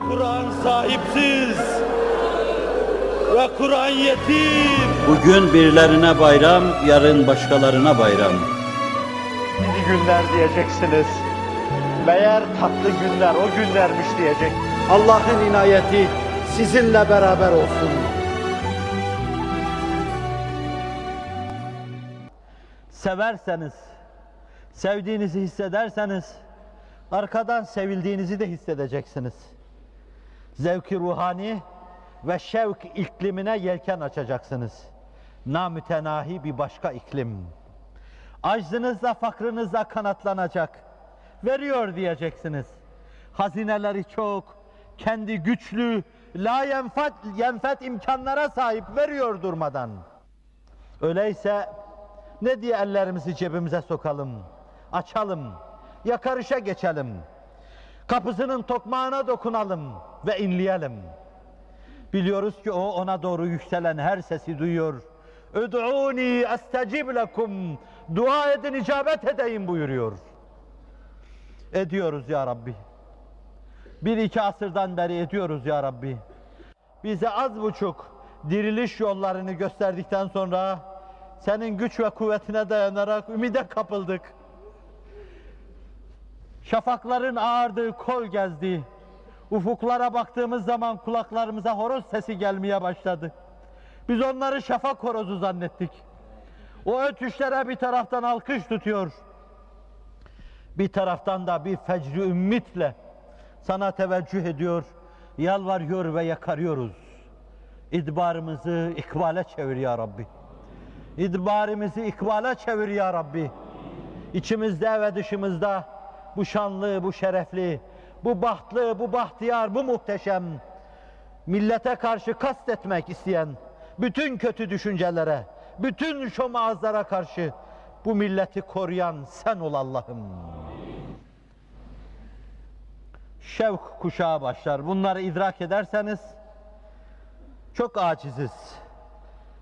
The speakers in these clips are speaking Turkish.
Kur'an sahipsiz ve Kur'an yetim. Bugün birilerine bayram, yarın başkalarına bayram. İyi günler diyeceksiniz. Meğer tatlı günler o günlermiş diyecek. Allah'ın inayeti sizinle beraber olsun. severseniz, sevdiğinizi hissederseniz, arkadan sevildiğinizi de hissedeceksiniz. Zevki ruhani ve şevk iklimine yelken açacaksınız. Namütenahi bir başka iklim. Aczınızla, fakrınızla kanatlanacak. Veriyor diyeceksiniz. Hazineleri çok, kendi güçlü, la yenfet, yenfet imkanlara sahip veriyor durmadan. Öyleyse ne diye ellerimizi cebimize sokalım, açalım, yakarışa geçelim. Kapısının tokmağına dokunalım ve inleyelim. Biliyoruz ki o ona doğru yükselen her sesi duyuyor. Öd'uni estecib lekum. Dua edin icabet edeyim buyuruyor. Ediyoruz ya Rabbi. Bir iki asırdan beri ediyoruz ya Rabbi. Bize az buçuk diriliş yollarını gösterdikten sonra senin güç ve kuvvetine dayanarak ümide kapıldık. Şafakların ağardığı kol gezdi. Ufuklara baktığımız zaman kulaklarımıza horoz sesi gelmeye başladı. Biz onları şafak horozu zannettik. O ötüşlere bir taraftan alkış tutuyor. Bir taraftan da bir fecri ümmitle sana teveccüh ediyor, yalvarıyor ve yakarıyoruz. İdbarımızı ikbale çevir ya Rabbi. İdbarimizi ikbale çevir ya Rabbi. İçimizde ve dışımızda bu şanlı, bu şerefli, bu bahtlı, bu bahtiyar, bu muhteşem, millete karşı kastetmek isteyen, bütün kötü düşüncelere, bütün şomazlara karşı bu milleti koruyan sen ol Allah'ım. Şevk kuşağı başlar. Bunları idrak ederseniz çok aciziz.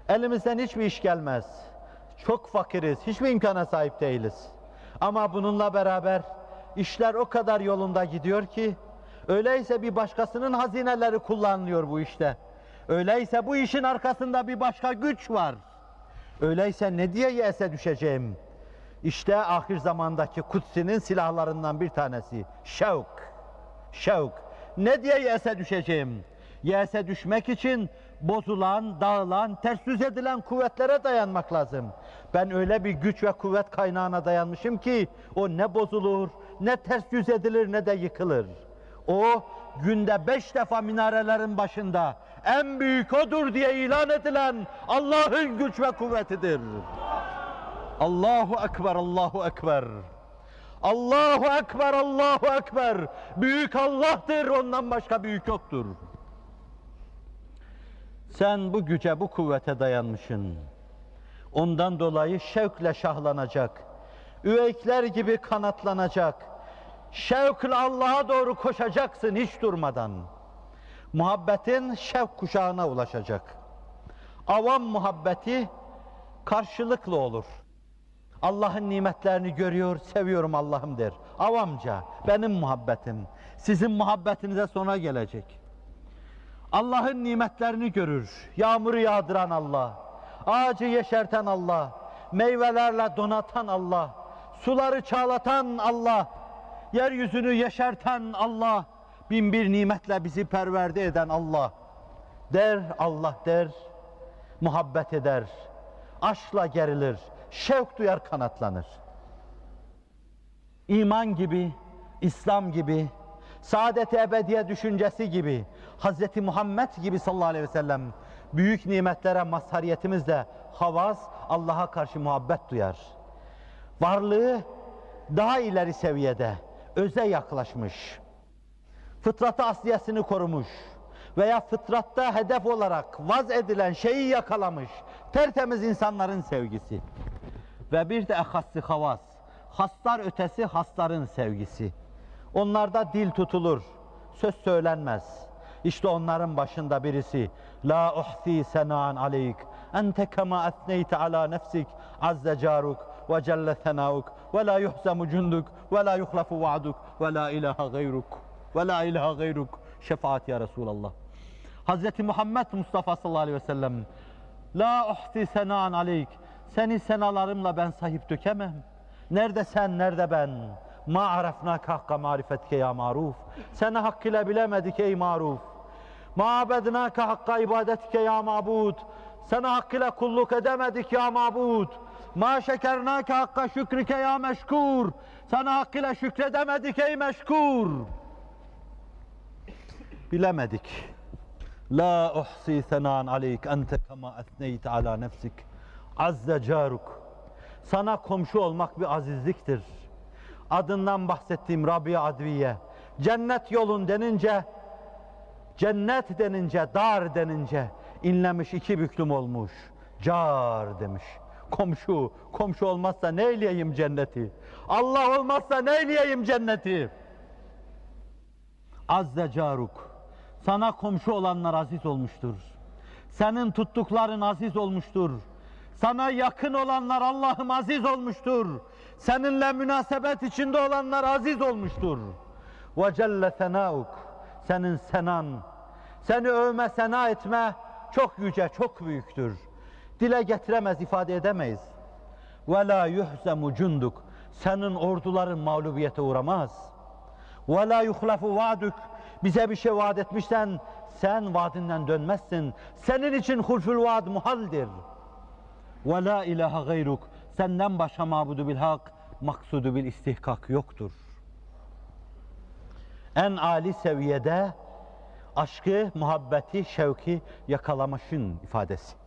Elimizden hiçbir iş gelmez. Çok fakiriz, hiçbir imkana sahip değiliz. Ama bununla beraber işler o kadar yolunda gidiyor ki, öyleyse bir başkasının hazineleri kullanılıyor bu işte. Öyleyse bu işin arkasında bir başka güç var. Öyleyse ne diye yese düşeceğim? İşte ahir zamandaki kutsinin silahlarından bir tanesi. Şevk. Şevk. Ne diye yese düşeceğim? Yese düşmek için bozulan, dağılan, ters yüz edilen kuvvetlere dayanmak lazım. Ben öyle bir güç ve kuvvet kaynağına dayanmışım ki o ne bozulur, ne ters yüz edilir ne de yıkılır. O günde beş defa minarelerin başında en büyük odur diye ilan edilen Allah'ın güç ve kuvvetidir. Allahu Ekber, Allahu Ekber. Allahu Ekber, Allahu Ekber. Büyük Allah'tır, ondan başka büyük yoktur. Sen bu güce, bu kuvvete dayanmışsın. Ondan dolayı şevkle şahlanacak. Üveykler gibi kanatlanacak. Şevkle Allah'a doğru koşacaksın hiç durmadan. Muhabbetin şevk kuşağına ulaşacak. Avam muhabbeti karşılıklı olur. Allah'ın nimetlerini görüyor, seviyorum Allah'ım der. Avamca, benim muhabbetim. Sizin muhabbetinize sonra gelecek. Allah'ın nimetlerini görür. Yağmuru yağdıran Allah, ağacı yeşerten Allah, meyvelerle donatan Allah, suları çağlatan Allah, yeryüzünü yeşerten Allah, bin bir nimetle bizi perverde eden Allah. Der Allah der, muhabbet eder, aşkla gerilir, şevk duyar kanatlanır. İman gibi, İslam gibi, saadet-i ebediye düşüncesi gibi, Hz. Muhammed gibi sallallahu aleyhi ve sellem büyük nimetlere mazhariyetimizle havas Allah'a karşı muhabbet duyar. Varlığı daha ileri seviyede, öze yaklaşmış, fıtratı asliyesini korumuş veya fıtratta hedef olarak vaz edilen şeyi yakalamış tertemiz insanların sevgisi. Ve bir de ehassi havas, haslar ötesi hasların sevgisi. Onlarda dil tutulur, söz söylenmez. İşte onların başında birisi La uhsi senan aleyk ente kema etneyte ala nefsik azze caruk ve celle senauk ve la yuhzemu cunduk ve la yuhlafu va'duk ve la ilahe gayruk ve la ilahe gayruk şefaat ya Resulallah. Hazreti Muhammed Mustafa sallallahu aleyhi ve sellem La uhti senan aleyk Seni senalarımla ben sahip dökemem. Nerede sen, nerede ben? Ma arefnâke hakka marifetke ya maruf. Seni hakkıyla bilemedik ey maruf. Ma abednâke hakka ibadetke ya mabud. Sana hakkıyla kulluk edemedik ya mabud. Ma şekernâke hakka şükrike ya meşkur. Sana hakkıyla şükredemedik ey meşkur. Bilemedik. La uhsi senan aleyk ente kema etneyte ala nefsik. Azze caruk. Sana komşu olmak bir azizliktir. Adından bahsettiğim Rabia Adviye. Cennet yolun denince, cennet denince, dar denince inlemiş iki büklüm olmuş. Car demiş. Komşu, komşu olmazsa ne eyleyeyim cenneti? Allah olmazsa ne eyleyeyim cenneti? Azze caruk. Sana komşu olanlar aziz olmuştur. Senin tuttukların aziz olmuştur. Sana yakın olanlar Allah'ım aziz olmuştur. Seninle münasebet içinde olanlar aziz olmuştur. Ve celle senauk. Senin senan. Seni övme, sena etme çok yüce, çok büyüktür. Dile getiremez, ifade edemeyiz. Ve la yuhzemu cunduk. Senin orduların mağlubiyete uğramaz. Ve la yuhlafu vaaduk. Bize bir şey vaat etmişsen sen vaadinden dönmezsin. Senin için hulful vaad muhaldir. Ve la ilahe gayruk. Senden başka mabudu bil hak, maksudu bil istihkak yoktur. En âli seviyede aşkı, muhabbeti, şevki yakalamışın ifadesi.